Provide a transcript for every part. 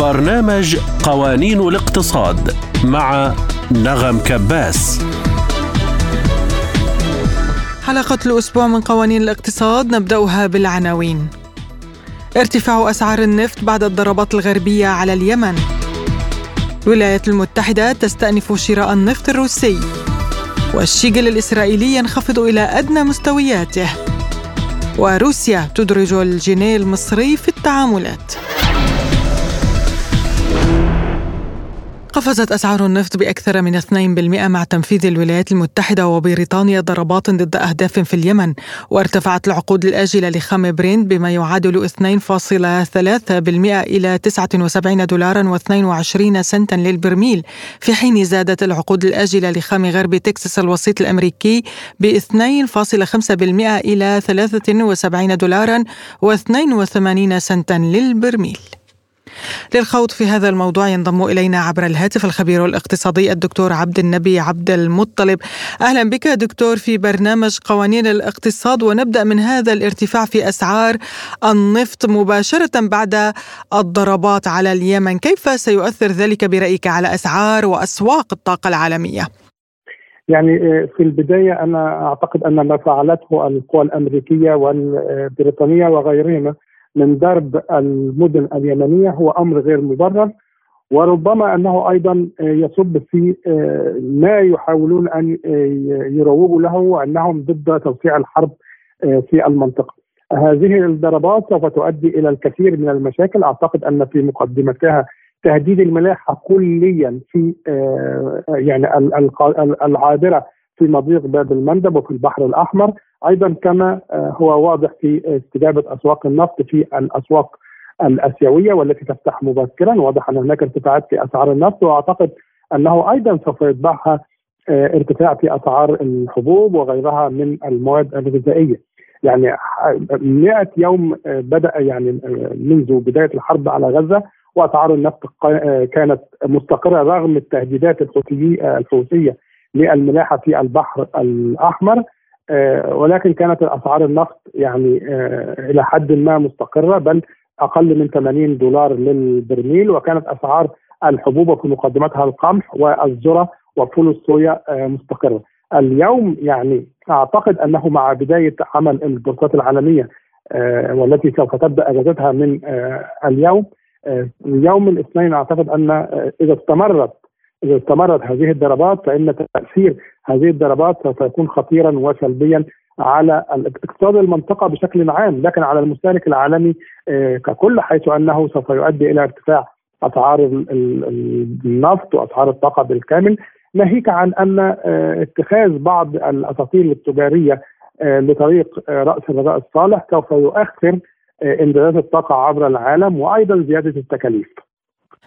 برنامج قوانين الاقتصاد مع نغم كباس. حلقة الأسبوع من قوانين الاقتصاد نبدأها بالعناوين. ارتفاع أسعار النفط بعد الضربات الغربية على اليمن. الولايات المتحدة تستأنف شراء النفط الروسي. والشيجل الإسرائيلي ينخفض إلى أدنى مستوياته. وروسيا تدرج الجنيه المصري في التعاملات. قفزت أسعار النفط بأكثر من 2% مع تنفيذ الولايات المتحدة وبريطانيا ضربات ضد أهداف في اليمن وارتفعت العقود الآجلة لخام برينت بما يعادل 2.3% إلى 79 دولارا و22 سنتا للبرميل. في حين زادت العقود الآجلة لخام غرب تكساس الوسيط الأمريكي ب 2.5% إلى 73 دولارا و82 سنتا للبرميل. للخوض في هذا الموضوع ينضم إلينا عبر الهاتف الخبير الاقتصادي الدكتور عبد النبي عبد المطلب. أهلا بك دكتور في برنامج قوانين الاقتصاد ونبدأ من هذا الارتفاع في أسعار النفط مباشرة بعد الضربات على اليمن، كيف سيؤثر ذلك برأيك على أسعار وأسواق الطاقة العالمية؟ يعني آه، في البداية أنا أعتقد أن ما فعلته القوى الأمريكية والبريطانية وغيرهما من درب المدن اليمنية هو أمر غير مبرر وربما أنه أيضا يصب في آه، ما يحاولون أن آه، يروجوا له وأنهم ضد توسيع الحرب آه، في المنطقة. هذه الضربات سوف تؤدي إلى الكثير من المشاكل أعتقد أن في مقدمتها تهديد الملاحة كليا في يعني العابرة في مضيق باب المندب وفي البحر الأحمر. أيضا كما آه، هو واضح في استجابة أسواق النفط في الأسواق الأسيوية والتي تفتح مبكرا. واضح أن هناك ارتفاعات في أسعار النفط وأعتقد أنه أيضا سوف يتبعها آه، ارتفاع في أسعار الحبوب وغيرها من المواد الغذائية. يعني 100 يوم آه، بدأ يعني منذ بداية الحرب على غزة وأسعار النفط كانت مستقرة رغم التهديدات الحوثية. للملاحة في البحر الأحمر آه، ولكن كانت اسعار النفط يعني آه، إلى حد ما مستقرة بل أقل من 80 دولار للبرميل وكانت أسعار الحبوب في مقدمتها القمح والذرة وفول الصويا آه، مستقرة. اليوم يعني أعتقد أنه مع بداية عمل البورصات العالمية والتي سوف تبدأ إجازتها من اليوم يوم الاثنين أعتقد أن إذا استمرت إذا استمرت هذه الضربات فإن تأثير هذه الضربات سوف يكون خطيرا وسلبيا على اقتصاد المنطقة بشكل عام لكن على المستهلك العالمي آه، ككل حيث أنه سوف يؤدي إلى ارتفاع أسعار النفط وأسعار الطاقة بالكامل ناهيك عن أن آه، اتخاذ بعض الأساطير التجارية آه، لطريق رأس الرجاء الصالح سوف يؤخر امدادات الطاقة عبر العالم وأيضا زيادة التكاليف.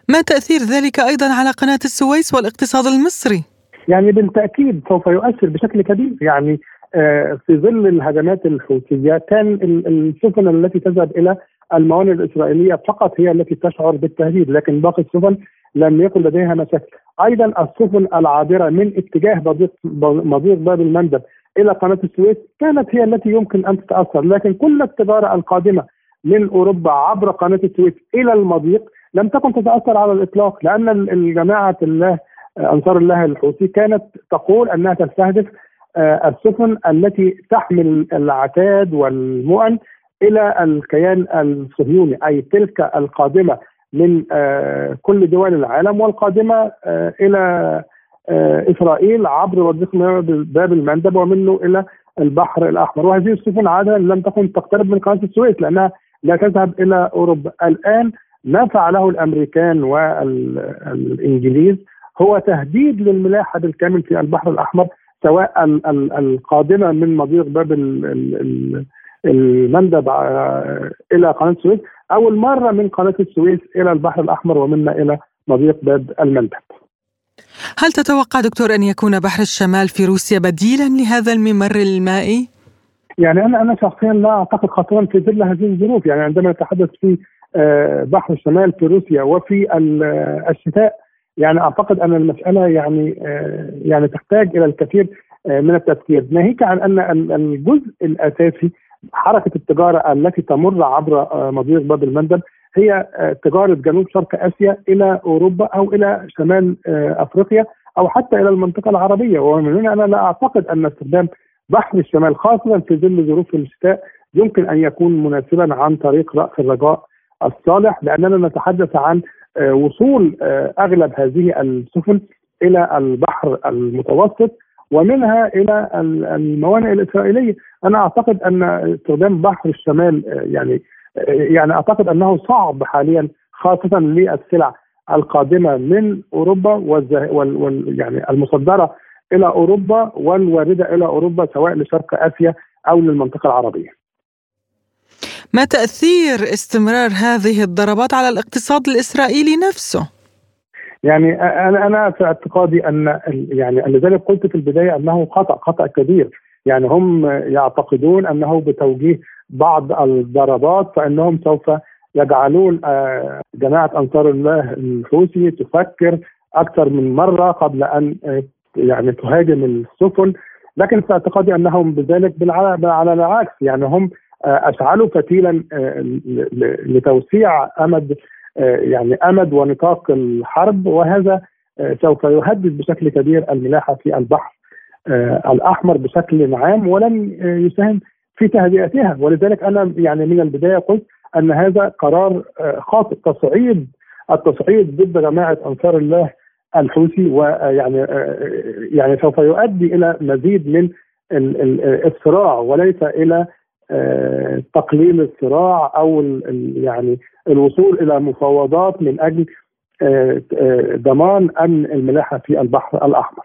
ما تأثير ذلك أيضا على قناة السويس والاقتصاد المصري؟ يعني بالتأكيد سوف يؤثر بشكل كبير يعني آه، في ظل الهجمات الحوثيه كان السفن التي تذهب إلى الموانئ الإسرائيلية فقط هي التي تشعر بالتهديد لكن باقي السفن لم يكن لديها مشاكل أيضا السفن العابرة من اتجاه مضيق باب المندب إلى قناة السويس كانت هي التي يمكن أن تتأثر لكن كل التجارة القادمة من أوروبا عبر قناة السويس إلى المضيق لم تكن تتأثر على الإطلاق لأن الجماعة الله أنصار الله الحوثي كانت تقول أنها تستهدف آه، السفن التي تحمل العتاد والمؤن إلى الكيان الصهيوني أي تلك القادمة من آه، كل دول العالم والقادمة آه، إلى إسرائيل عبر مضيق باب المندب ومنه إلى البحر الأحمر. وهذه السفن عادة لم تكن تقترب من قناة السويس لأنها لا تذهب إلى أوروبا. الآن ما فعله الأمريكان والإنجليز هو تهديد للملاحة بالكامل في البحر الأحمر سواء القادمة من مضيق باب المندب آه، إلى قناة السويس أو الماره من قناة السويس إلى البحر الأحمر ومنا إلى مضيق باب المندب. هل تتوقع دكتور أن يكون بحر الشمال في روسيا بديلا لهذا الممر المائي؟ يعني أنا أنا شخصيا لا أعتقد خطرا في ظل هذه الظروف يعني عندما نتحدث في بحر الشمال في روسيا وفي الشتاء. يعني أعتقد أن المسألة يعني آه، يعني تحتاج إلى الكثير آه، من التفكير. ناهيك عن أن الجزء الأساسي حركة التجارة التي تمر عبر مضيق باب المندب هي تجارة جنوب شرق آسيا إلى أوروبا أو إلى شمال أفريقيا أو حتى إلى المنطقة العربية. ومن هنا أنا لا أعتقد أن استخدام بحر الشمال خاصة في ظل ظروف الشتاء يمكن أن يكون مناسبا عن طريق رأس الرجاء الصالح لأننا نتحدث عن آه، وصول آه، أغلب هذه السفن إلى البحر المتوسط ومنها إلى الموانئ الإسرائيلية، أنا أعتقد أن استخدام بحر الشمال آه، يعني يعني أعتقد أنه صعب حاليا خاصة للسلع القادمة من أوروبا وال يعني المصدرة إلى أوروبا والواردة إلى أوروبا سواء لشرق آسيا أو للمنطقة العربية. ما تأثير استمرار هذه الضربات على الاقتصاد الإسرائيلي نفسه؟ يعني أنا أنا في اعتقادي أن يعني لذلك قلت في البداية أنه خطأ خطأ كبير. يعني هم يعتقدون أنه بتوجيه بعض الضربات فإنهم سوف يجعلون آه، جماعة أنصار الله الحوثي تفكر أكثر من مرة قبل أن آه، يعني تهاجم السفن. لكن في اعتقادي أنهم بذلك على العكس. يعني هم آه، اشعلوا فتيلا لتوسيع أمد يعني أمد ونطاق الحرب وهذا سوف يهدد بشكل كبير الملاحة في البحر الأحمر بشكل عام ولن يساهم في تهدئتها. ولذلك أنا يعني من البداية قلت أن هذا قرار آه، خاطئ. تصعيد التصعيد ضد جماعة أنصار الله الحوثي ويعني آه، يعني سوف يؤدي إلى مزيد من الصراع وليس إلى آه، تقليل الصراع أو يعني الوصول إلى مفاوضات من أجل ضمان أمن الملاحة في البحر الأحمر.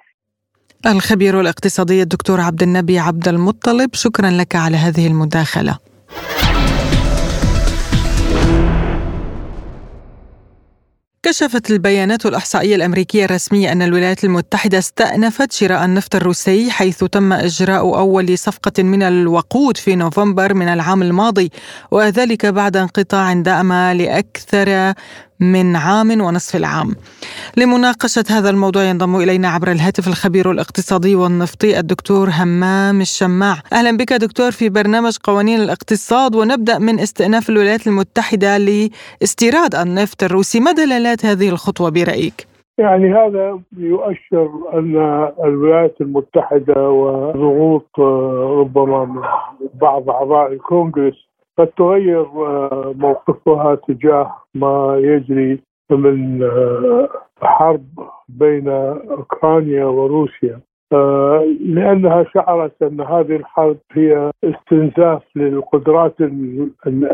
الخبير الاقتصادي الدكتور عبد النبي عبد المطلب شكرا لك على هذه المداخلة. كشفت البيانات الإحصائية الأمريكية الرسمية أن الولايات المتحدة استأنفت شراء النفط الروسي حيث تم إجراء أول صفقة من الوقود في نوفمبر من العام الماضي وذلك بعد انقطاع دام لأكثر من عام ونصف العام. لمناقشة هذا الموضوع ينضم إلينا عبر الهاتف الخبير الاقتصادي والنفطي الدكتور همام الشماع. أهلا بك دكتور في برنامج قوانين الاقتصاد ونبدأ من استئناف الولايات المتحدة لاستيراد النفط الروسي. ما دلالات هذه الخطوة برأيك؟ يعني هذا يؤشر أن الولايات المتحدة وضغوط ربما من بعض أعضاء الكونغرس قد تغير آه، موقفها تجاه ما يجري من آه، حرب بين أوكرانيا وروسيا. لأنها شعرت أن هذه الحرب هي استنزاف للقدرات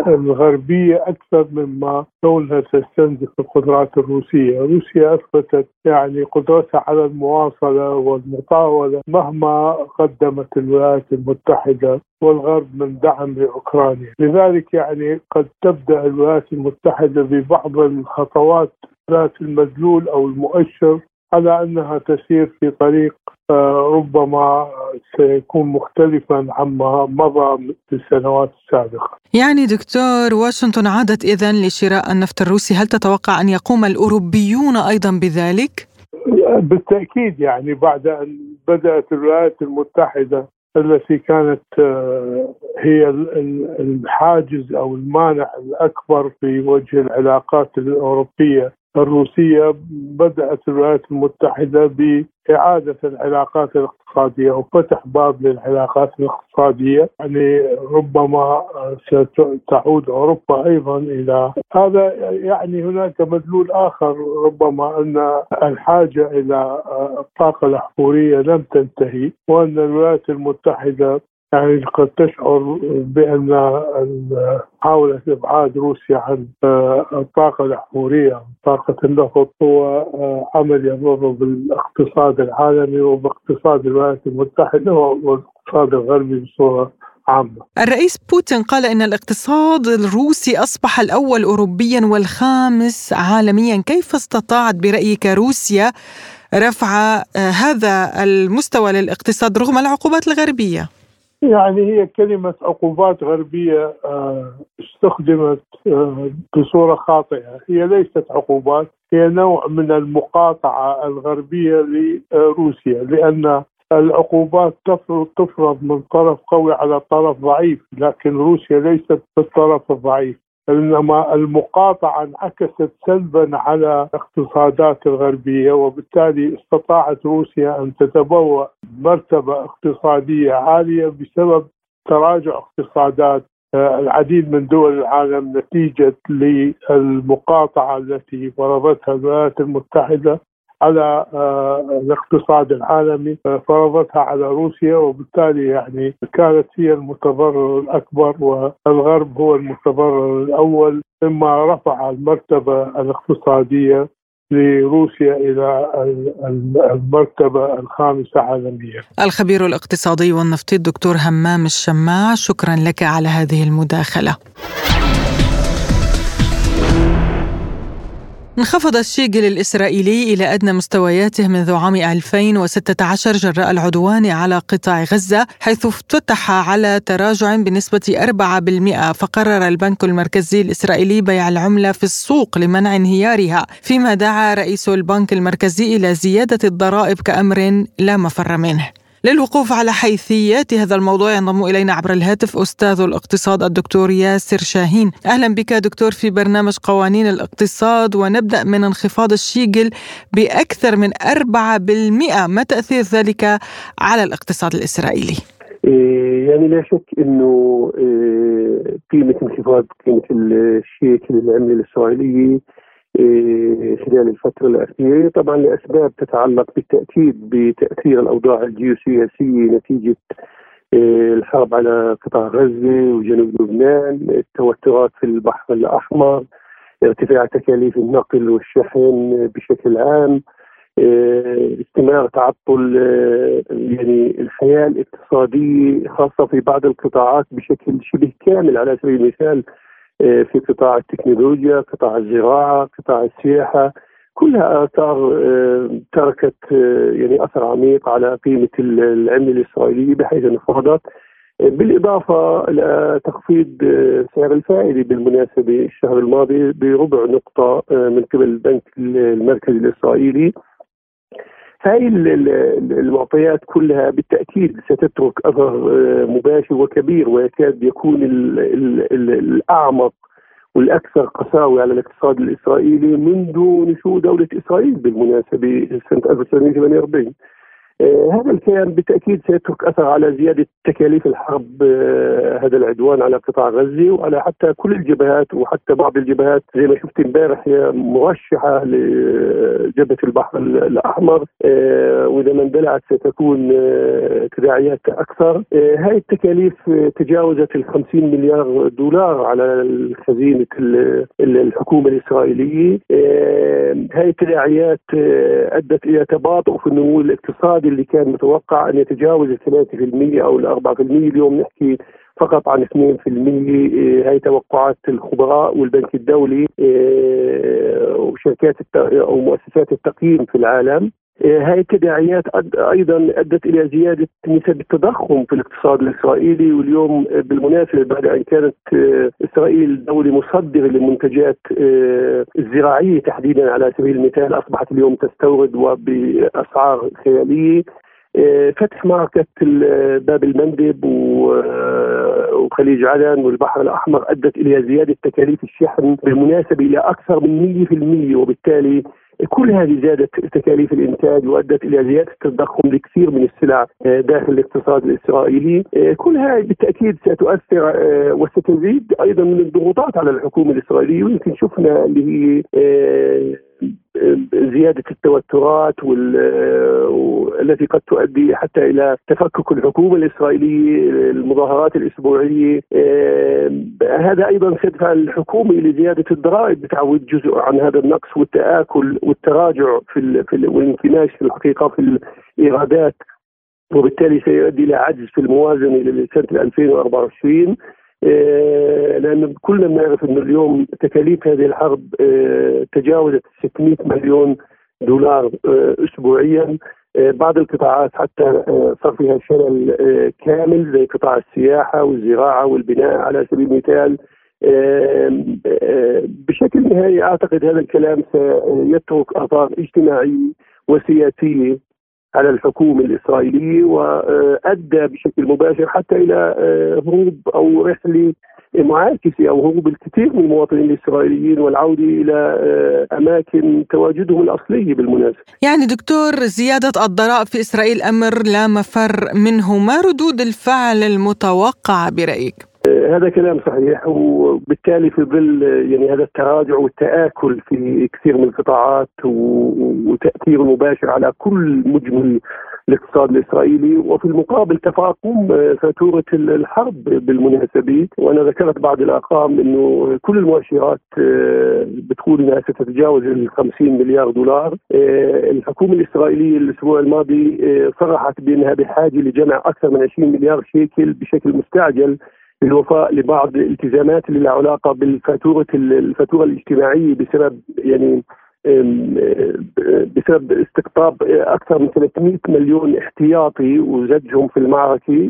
الغربية أكثر مما كونها تستنزف القدرات الروسية، روسيا أثبتت يعني قدرتها على المواصلة والمطاولة مهما قدمت الولايات المتحدة والغرب من دعم لأوكرانيا، لذلك يعني قد تبدأ الولايات المتحدة ببعض الخطوات ذات المدلول أو المؤشر على أنها تسير في طريق آه، ربما سيكون مختلفا عما مضى في السنوات السابقة. يعني دكتور واشنطن عادت اذا لشراء النفط الروسي، هل تتوقع أن يقوم الأوروبيون أيضا بذلك؟ بالتأكيد يعني بعد أن بدأت الولايات المتحدة التي كانت آه، هي الحاجز أو المانع الأكبر في وجه العلاقات الأوروبية الروسية بدأت الولايات المتحدة بإعادة العلاقات الاقتصادية وفتح باب للعلاقات الاقتصادية. يعني ربما ستعود أوروبا أيضا إلى هذا يعني هناك مدلول آخر ربما أن الحاجة إلى الطاقة الأحفورية لم تنتهي وأن الولايات المتحدة يعني قد تشعر بأن محاوله ابعاد روسيا عن الطاقة الاحفوريه طاقة النفط هو عمل يضر بالاقتصاد العالمي وباقتصاد الولايات المتحدة والاقتصاد الغربي بصورة عامة. الرئيس بوتين قال إن الاقتصاد الروسي أصبح الأول اوروبيا والخامس عالميا، كيف استطاعت برأيك روسيا رفع هذا المستوى للاقتصاد رغم العقوبات الغربية؟ يعني هي كلمة عقوبات غربية آه، استخدمت آه، بصورة خاطئة. هي ليست عقوبات هي نوع من المقاطعة الغربية لروسيا لأن العقوبات تفرض من طرف قوي على طرف ضعيف لكن روسيا ليست بالطرف الضعيف. إنما المقاطعة انعكست سلبا على الاقتصادات الغربية وبالتالي استطاعت روسيا أن تتبوأ مرتبة اقتصادية عالية بسبب تراجع اقتصادات آه، العديد من دول العالم نتيجة للمقاطعة التي فرضتها الولايات المتحدة. على آه، الاقتصاد العالمي آه، فرضتها على روسيا وبالتالي يعني كانت هي المتضرر الأكبر والغرب هو المتضرر الأول مما رفع المرتبة الاقتصادية لروسيا إلى المرتبة الخامسة عالميا. الخبير الاقتصادي والنفطي الدكتور همام الشماع شكرا لك على هذه المداخلة. انخفض الشيجل الإسرائيلي إلى أدنى مستوياته منذ عام 2016 جراء العدوان على قطاع غزة حيث افتتح على تراجع بنسبة 4% فقرر البنك المركزي الإسرائيلي بيع العملة في السوق لمنع انهيارها فيما دعا رئيس البنك المركزي إلى زيادة الضرائب كأمر لا مفر منه. للوقوف على حيثيات هذا الموضوع ينضم إلينا عبر الهاتف أستاذ الاقتصاد الدكتور ياسر شاهين أهلا بك دكتور في برنامج قوانين الاقتصاد ونبدأ من انخفاض الشيجل بأكثر من 4% ما تأثير ذلك على الاقتصاد الإسرائيلي؟ إيه، يعني لا شك إنه إيه، قيمة انخفاض قيمة الشيكل العمله الإسرائيلية خلال الفترة الأخيرة. طبعا لأسباب تتعلق بالتأكيد بتأثير الأوضاع الجيوسياسية نتيجة إيه، الحرب على قطاع غزة وجنوب لبنان التوترات في البحر الأحمر ارتفاع تكاليف النقل والشحن بشكل عام إيه، استمرار تعطل يعني الحياة الاقتصادية خاصة في بعض القطاعات بشكل شبه كامل. على سبيل المثال في قطاع التكنولوجيا قطاع الزراعة قطاع السياحة كلها آثار آه، تركت آه، يعني أثر عميق على قيمة العملة الإسرائيلية بحيث انخفضت بالإضافة إلى تخفيض سعر الفائدة بالمناسبة الشهر الماضي بربع نقطة من قبل البنك المركزي الإسرائيلي. هاي المعطيات كلها بالتأكيد ستترك أثر آه، مباشر وكبير ويكاد يكون الأعمق والأكثر قساوة على الاقتصاد الإسرائيلي منذ نشوء دولة إسرائيل بالمناسبة سنة 1948 آه، هذا الكيان بالتأكيد سيترك أثر على زيادة تكاليف الحرب آه، هذا العدوان على قطاع غزة وعلى حتى كل الجبهات وحتى بعض الجبهات. زي ما شفت امبارح هي مرشحة لجبهة البحر الأحمر آه، وإذا ما اندلعت ستكون تداعيات أكثر. هاي التكاليف تجاوزت ال 50 مليار دولار على خزينه الحكومة الإسرائيلية. هاي التداعيات أدت إلى تباطؤ في النمو الاقتصادي. الاقتصادي اللي كان متوقع أن يتجاوز ال 3% أو ال 4% اليوم نحكي فقط عن 2% إيه، هاي توقعات الخبراء والبنك الدولي إيه، وشركات أو مؤسسات التقييم في العالم. إيه، هاي التداعيات أيضا أدت إلى زيادة نسب التضخم في الاقتصاد الإسرائيلي واليوم بالمناسبة بعد أن كانت إسرائيل دولة مصدرة للمنتجات الزراعية تحديدا على سبيل المثال أصبحت اليوم تستورد وبأسعار خيالية. فتح معركة باب المندب وخليج عدن والبحر الأحمر أدت إلى زيادة تكاليف الشحن بالمناسبة إلى أكثر من 100% وبالتالي كل هذه زادت تكاليف الإنتاج وأدت إلى زيادة التضخم لكثير من السلع آه، داخل الاقتصاد الإسرائيلي، آه، كل هذه بالتأكيد ستؤثر آه، وستزيد أيضا من الضغوطات على الحكومة الإسرائيلية. ويمكن شفنا اللي هي زيادة التوترات والتي قد تؤدي حتى إلى تفكك الحكومة الإسرائيلية المظاهرات الأسبوعية. هذا أيضا سيدفع الحكومة إلى زيادة الضرائب بتعويض جزء عن هذا النقص والتآكل والتراجع في, في والانكماش في الحقيقة في الإيرادات وبالتالي سيؤدي إلى عجز في الموازنة لسنة 2024 آه، لأن كلنا بنعرف انه اليوم تكاليف هذه الحرب آه، تجاوزت 600 مليون دولار آه، اسبوعيا بعض القطاعات حتى صار فيها شلل كامل زي قطاع السياحة والزراعة والبناء على سبيل المثال. بشكل نهائي أعتقد هذا الكلام سيترك آثار اجتماعيه وسياسية. على الحكومة الإسرائيلية وأدى بشكل مباشر حتى إلى آه، هروب أو رحلة معاكسة أو هروب الكثير من المواطنين الإسرائيليين والعودة إلى أماكن تواجدهم الاصلي بالمناسبة. يعني دكتور زيادة الضرائب في إسرائيل أمر لا مفر منه، ما ردود الفعل المتوقعة برأيك؟ هذا كلام صحيح وبالتالي في ظل يعني هذا التراجع والتآكل في كثير من القطاعات وتأثير مباشر على كل مجمل الاقتصاد الإسرائيلي وفي المقابل تفاقم فاتورة الحرب بالمناسبه وأنا ذكرت بعض الأرقام إنه كل المؤشرات بتقول إنها ستتجاوز ال 50 مليار دولار. الحكومة الإسرائيلية الأسبوع الماضي صرحت بأنها بحاجة لجمع أكثر من 20 مليار شيكل بشكل مستعجل. بالوفاء لبعض الالتزامات اللي لها علاقه بالفاتوره الفاتورة الاجتماعية بسبب يعني بسبب استقطاب أكثر من 300 مليون احتياطي وزجهم في المعركة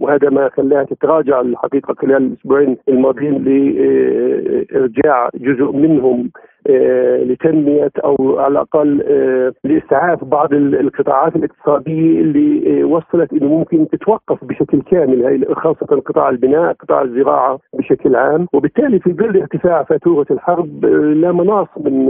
وهذا ما خلاها تتراجع الحقيقة خلال الأسبوعين الماضيين لإرجاع جزء منهم. آه، لتنمية أو على الأقل آه، لإسعاف بعض القطاعات الاقتصادية اللي آه، وصلت إنه ممكن تتوقف بشكل كامل خاصة قطاع البناء، قطاع الزراعة بشكل عام، وبالتالي في ظل ارتفاع فاتورة الحرب لا مناص من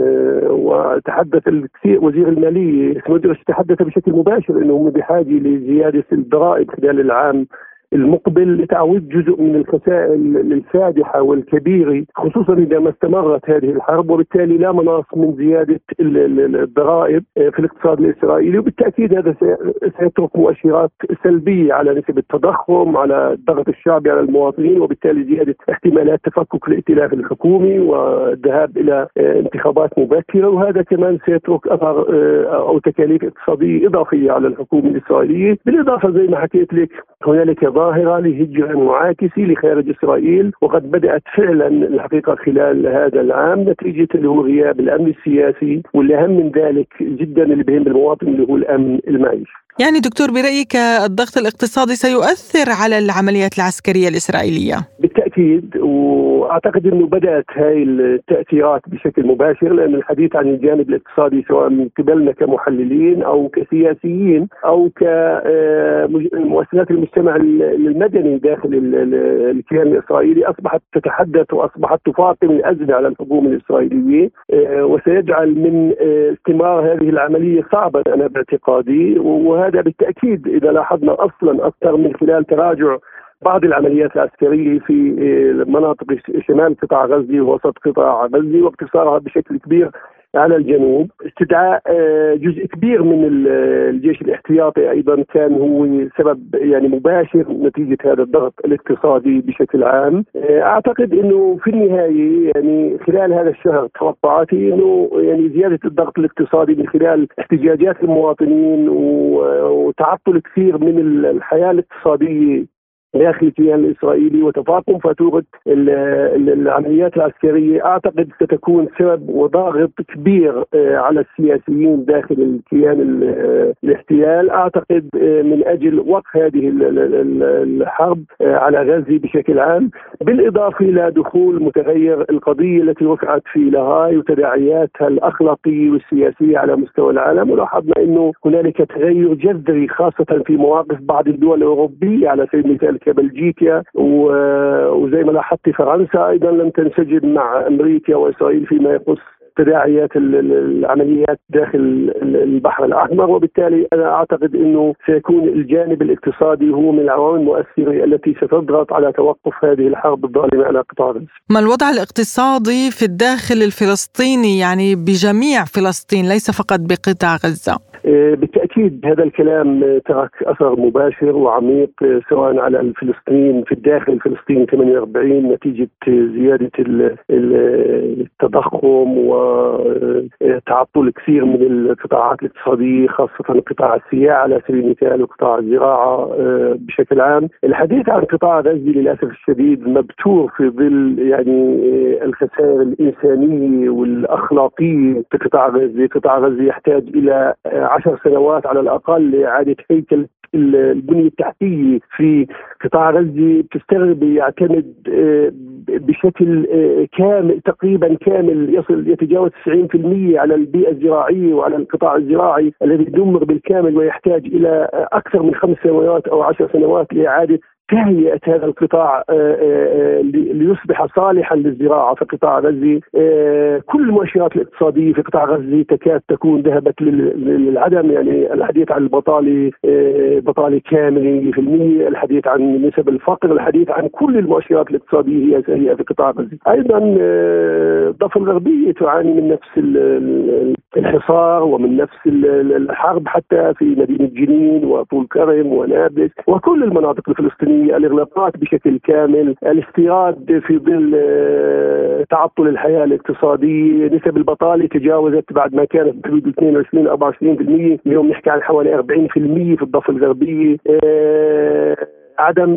وتحدث الكثير وزير المالية تحدث بشكل مباشر هم بحاجة لزيادة الضرائب خلال العام المقبل لتعويض جزء من الخسائر الفادحه والكبيره خصوصا إذا ما استمرت هذه الحرب وبالتالي لا مناص من زيادة الضرائب في الاقتصاد الإسرائيلي وبالتأكيد هذا سيترك مؤشرات سلبية على نسب التضخم على الضغط الشعبي على المواطنين وبالتالي زيادة احتمالات تفكك الائتلاف الحكومي والذهاب إلى انتخابات مبكرة. وهذا كمان سيترك أثر أو تكاليف اقتصادية إضافية على الحكومة الإسرائيلية. بالإضافة زي ما حكيت لك هنالك ظاهرة لهجرة معاكسة لخارج إسرائيل وقد بدأت فعلا الحقيقة خلال هذا العام نتيجة اللي هو غياب الأمن السياسي والأهم من ذلك جدا اللي بهم المواطن اللي هو الأمن المعيشي. يعني دكتور برأيك الضغط الاقتصادي سيؤثر على العمليات العسكرية الإسرائيلية؟ بالتأكيد وأعتقد إنه بدأت هاي التأثيرات بشكل مباشر لأن الحديث عن الجانب الاقتصادي سواء من قبلنا كمحللين أو كسياسيين أو كمؤسسات المجتمع المدني داخل الكيان الإسرائيلي أصبحت تتحدث وأصبحت تفاطم الازمه على الحكومة الإسرائيلية آه، وسيجعل من آه، استمرار هذه العملية صعبا أنا باعتقادي وهذا بالتأكيد إذا لاحظنا أصلا أكثر من خلال تراجع بعض العمليات العسكرية في آه، مناطق شمال قطاع غزة ووسط قطاع غزة واقتصارها بشكل كبير على الجنوب. استدعاء آه، جزء كبير من الجيش الاحتياطي أيضا كان هو سبب يعني مباشر نتيجة هذا الضغط الاقتصادي بشكل عام. آه، أعتقد إنه في النهاية يعني خلال هذا الشهر توقعاتي إنه يعني زيادة الضغط الاقتصادي من خلال احتجاجات المواطنين وتعطل كثير من الحياة الاقتصادية داخل الكيان الإسرائيلي وتفاقم فاتوره العمليات العسكرية. أعتقد ستكون سبب وضاغط كبير آه، على السياسيين داخل الكيان آه، الاحتلال. أعتقد آه، من أجل وقف هذه الحرب على غزة بشكل عام. بالإضافة إلى دخول متغير القضية التي رفعت في لاهاي وتداعياتها الأخلاقية والسياسية على مستوى العالم ولاحظنا إنه هنالك تغير جذري خاصة في مواقف بعض الدول الأوروبية على سبيل المثال كبلجيكا وزي ما لاحظت فرنسا أيضا لم تنسجم مع أمريكا وإسرائيل فيما يخص تداعيات العمليات داخل البحر الأحمر وبالتالي أنا أعتقد إنه سيكون الجانب الاقتصادي هو من العوامل المؤثرة التي ستضغط على توقف هذه الحرب الظالمة على قطاع غزة. ما الوضع الاقتصادي في الداخل الفلسطيني يعني بجميع فلسطين ليس فقط بقطاع غزة؟ آه، بالتاكيد هذا الكلام ترك أثر مباشر وعميق آه، سواء على الفلسطينيين في الداخل فلسطين 48 نتيجة زيادة التضخم وتعطل كثير من القطاعات الاقتصادية خاصة قطاع السياحة على سبيل المثال وقطاع الزراعة آه، بشكل عام. الحديث عن قطاع غزة للأسف الشديد مبتور في ظل يعني الخسائر الإنسانية والأخلاقية في قطاع غزة، قطاع غزة يحتاج إلى عشر سنوات على الأقل لإعادة هيكل البنية التحتية في قطاع غزة بتستغرب يعتمد آه، بشكل كامل تقريبا كامل يصل يتجاوز 90% على البيئة الزراعية وعلى القطاع الزراعي الذي دمر بالكامل ويحتاج إلى أكثر من خمس سنوات أو عشر سنوات لإعادة تهيئة هذا القطاع آه، آه، آه، ليصبح صالحا للزراعة في قطاع غزة. كل المؤشرات الاقتصادية في قطاع غزة تكاد تكون ذهبت للعدم. يعني الحديث عن البطالة بطالة كاملة 100% الحديث عن نسب الفقر الحديث عن كل المؤشرات الاقتصادية هي سيئه في قطاع غزة. أيضا الضفه الغربية تعاني من نفس الحصار ومن نفس الحرب حتى في مدينة جنين وطول كرم ونابلس وكل المناطق الفلسطينية. الإغلاقات بشكل كامل الاستيراد في ظل آه، تعطل الحياة الاقتصادية نسب البطالة تجاوزت بعد ما كانت بحدود 22 24% اليوم نحكي عن حوالي 40% في الضفة الغربية آه، عدم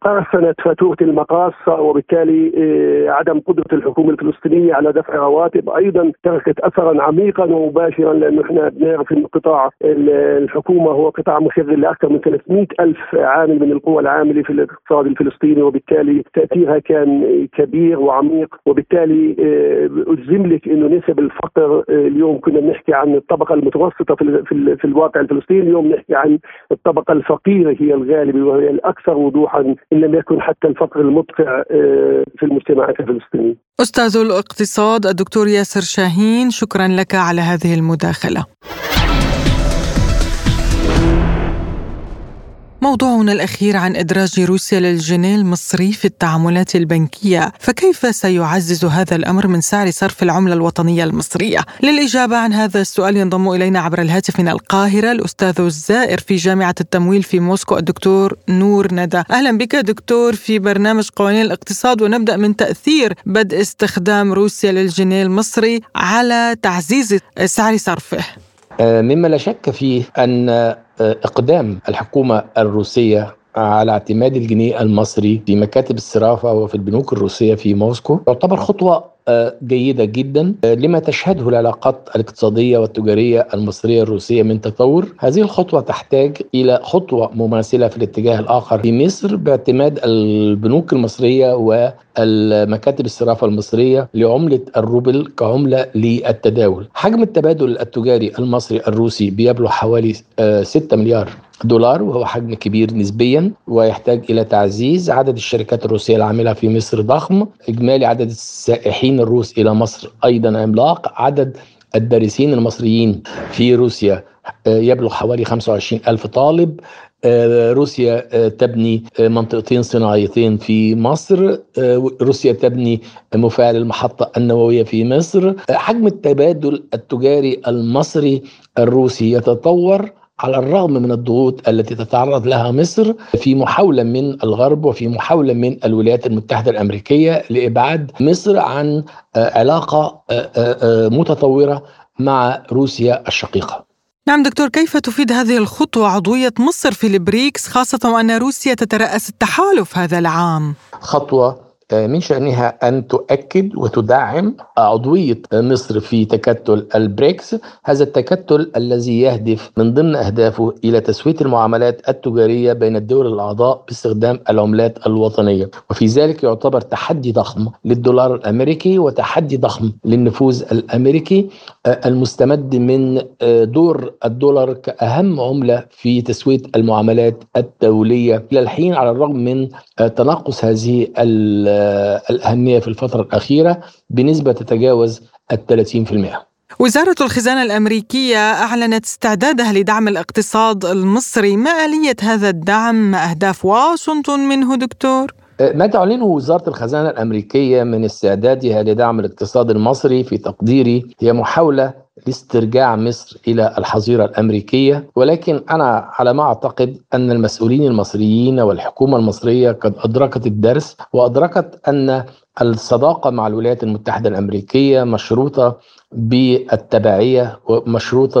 قرصنة فاتورة المقاصة وبالتالي آه، عدم قدرة الحكومة الفلسطينية على دفع رواتب. أيضا تركت أثرا عميقا ومباشرا لأنه إحنا بنعرف أن قطاع الحكومة هو قطاع مشغل لأكثر من 300 ألف عامل من القوى العاملة في الاقتصاد الفلسطيني وبالتالي تأثيرها كان كبير وعميق. وبالتالي آه، أجزم لك أنه نسب الفقر آه، اليوم كنا بنحكي عن الطبقة المتوسطة في, الواقع الفلسطيني اليوم نحكي عن الطبقة الفقيرة هي الغالبة وهي الأكثر وضوحا إن لم يكن حتى الفقر المدقع آه، في المجتمعات الفلسطينية. أستاذ الاقتصاد الدكتور ياسر شاهين شكرا لك على هذه المداخلة. موضوعنا الأخير عن إدراج روسيا للجنيه المصري في التعاملات البنكية. فكيف سيعزز هذا الأمر من سعر صرف العملة الوطنية المصرية؟ للإجابة عن هذا السؤال ينضم إلينا عبر الهاتف من القاهرة الأستاذ الزائر في جامعة التمويل في موسكو الدكتور نور ندى. أهلا بك دكتور في برنامج قوانين الاقتصاد ونبدأ من تأثير بدء استخدام روسيا للجنيه المصري على تعزيز سعر صرفه. مما لا شك فيه أن آه، إقدام الحكومة الروسية على اعتماد الجنيه المصري في مكاتب الصرافة وفي البنوك الروسية في موسكو. يعتبر خطوة آه، جيدة جدا لما تشهده العلاقات الاقتصادية والتجارية المصرية الروسية من تطور. هذه الخطوة تحتاج إلى خطوة مماثلة في الاتجاه الآخر في مصر باعتماد البنوك المصرية والمكاتب الصرافة المصرية لعملة الروبل كعملة للتداول. حجم التبادل التجاري المصري الروسي بيبلغ حوالي 6 آه، مليار دولار وهو حجم كبير نسبيا ويحتاج إلى تعزيز عدد الشركات الروسية العاملة في مصر ضخم إجمالي عدد السائحين الروس إلى مصر أيضا عملاق عدد الدارسين المصريين في روسيا آه، يبلغ حوالي 25 ألف طالب آه، روسيا آه، تبني منطقتين صناعيتين في مصر روسيا تبني مفاعل المحطة النووية في مصر. حجم التبادل التجاري المصري الروسي يتطور. على الرغم من الضغوط التي تتعرض لها مصر في محاولة من الغرب وفي محاولة من الولايات المتحدة الأمريكية لإبعاد مصر عن آه، علاقة آه، آه، متطورة مع روسيا الشقيقة نعم دكتور كيف تفيد هذه الخطوة عضوية مصر في البريكس خاصة وأن روسيا تترأس التحالف هذا العام؟ خطوة من شأنها أن تؤكد وتدعم عضوية مصر في تكتل البريكس. هذا التكتل الذي يهدف من ضمن أهدافه إلى تسوية المعاملات التجارية بين الدول الأعضاء باستخدام العملات الوطنية. وفي ذلك يعتبر تحدي ضخم للدولار الأمريكي وتحدي ضخم للنفوذ الأمريكي المستمد من دور الدولار كأهم عملة في تسوية المعاملات الدولية. إلى الحين على الرغم من تناقص هذه الأهمية في الفترة الأخيرة بنسبة تتجاوز ال 30%. وزارة الخزانة الأمريكية أعلنت استعدادها لدعم الاقتصاد المصري ما آلية هذا الدعم ما أهداف واشنطن منه دكتور؟ ما تعلنه وزارة الخزانة الأمريكية من استعدادها لدعم الاقتصاد المصري في تقديري هي محاولة لاسترجاع مصر إلى الحظيرة الأمريكية ولكن أنا على ما أعتقد أن المسؤولين المصريين والحكومة المصرية قد أدركت الدرس وأدركت أن الصداقة مع الولايات المتحدة الأمريكية مشروطة بالتبعية ومشروطة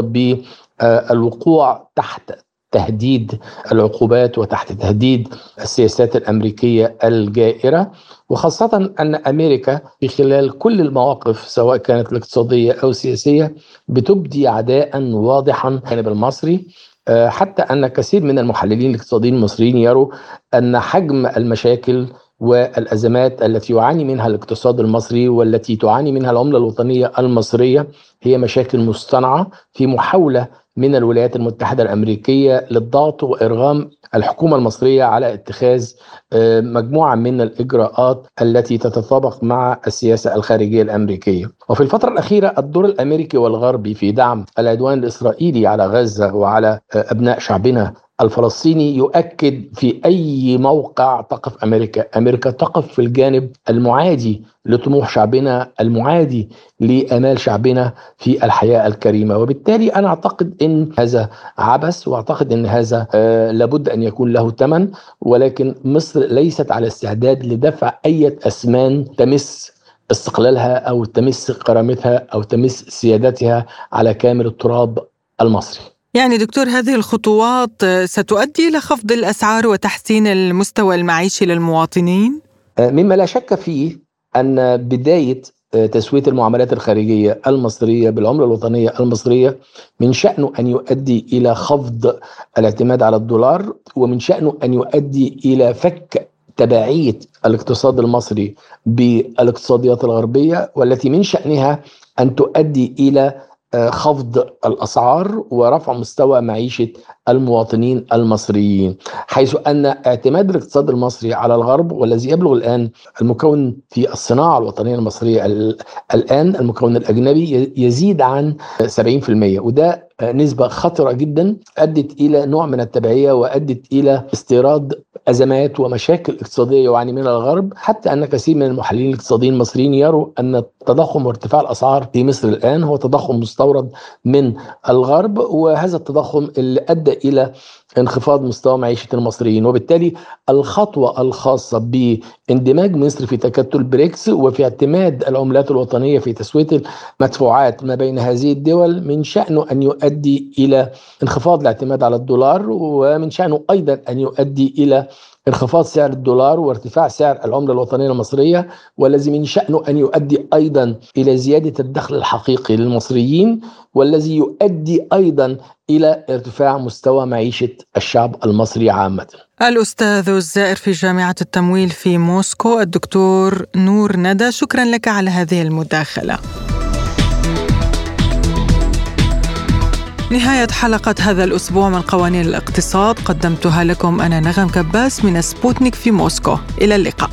بالوقوع تحت تهديد العقوبات وتحت تهديد السياسات الأمريكية الجائرة وخاصة أن أمريكا في خلال كل المواقف سواء كانت الاقتصادية أو السياسية بتبدي عداء واضحا الجانب المصري. آه، حتى أن كثير من المحللين الاقتصاديين المصريين يروا أن حجم المشاكل والأزمات التي يعاني منها الاقتصاد المصري والتي تعاني منها العملة الوطنية المصرية هي مشاكل مصطنعة في محاولة من الولايات المتحدة الأمريكية للضغط وإرغام الحكومة المصرية على اتخاذ آه، مجموعة من الإجراءات التي تتطابق مع السياسة الخارجية الأمريكية. وفي الفترة الأخيرة الدور الأمريكي والغربي في دعم العدوان الإسرائيلي على غزة وعلى آه، أبناء شعبنا الفلسطيني يؤكد في أي موقع تقف أمريكا، أمريكا تقف في الجانب المعادي لطموح شعبنا، المعادي لأمال شعبنا في الحياة الكريمة، وبالتالي أنا أعتقد إن هذا عبث وأعتقد إن هذا آه لابد أن يكون له ثمن. ولكن مصر ليست على استعداد لدفع أي اثمان تمس استقلالها أو تمس كرامتها أو تمس سيادتها على كامل التراب المصري. يعني دكتور هذه الخطوات ستؤدي إلى خفض الأسعار وتحسين المستوى المعيشي للمواطنين؟ آه، مما لا شك فيه أن بداية آه، تسوية المعاملات الخارجية المصرية بالعملة الوطنية المصرية من شانه أن يؤدي إلى خفض الاعتماد على الدولار ومن شانه أن يؤدي إلى فك تبعية الاقتصاد المصري بالاقتصاديات الغربية والتي من شأنها أن تؤدي إلى خفض الأسعار ورفع مستوى معيشة المواطنين المصريين حيث أن اعتماد الاقتصاد المصري على الغرب والذي يبلغ الآن المكون في الصناعة الوطنية المصرية الآن المكون الأجنبي يزيد عن 70% وده نسبة خطرة جدا أدت إلى نوع من التبعية وأدت إلى استيراد أزمات ومشاكل اقتصادية يعاني منها الغرب حتى أن كثير من المحللين الاقتصاديين المصريين يروا أن التضخم وارتفاع الأسعار في مصر الآن هو تضخم مستورد من الغرب وهذا التضخم اللي أدى إلى انخفاض مستوى معيشة المصريين وبالتالي الخطوة الخاصة باندماج مصر في تكتل بريكس وفي اعتماد العملات الوطنية في تسوية المدفوعات ما بين هذه الدول من شأنه أن يؤدي إلى انخفاض الاعتماد على الدولار ومن شأنه أيضا أن يؤدي إلى انخفاض سعر الدولار وارتفاع سعر العملة الوطنية المصرية والذي من شأنه أن يؤدي أيضا إلى زيادة الدخل الحقيقي للمصريين والذي يؤدي أيضا إلى ارتفاع مستوى معيشة الشعب المصري عامة. الأستاذ الزائر في جامعة التمويل في موسكو الدكتور نور ندى شكرا لك على هذه المداخلة. نهاية حلقة هذا الأسبوع من قوانين الاقتصاد. قدمتها لكم أنا نغم كباس من سبوتنيك في موسكو. إلى اللقاء.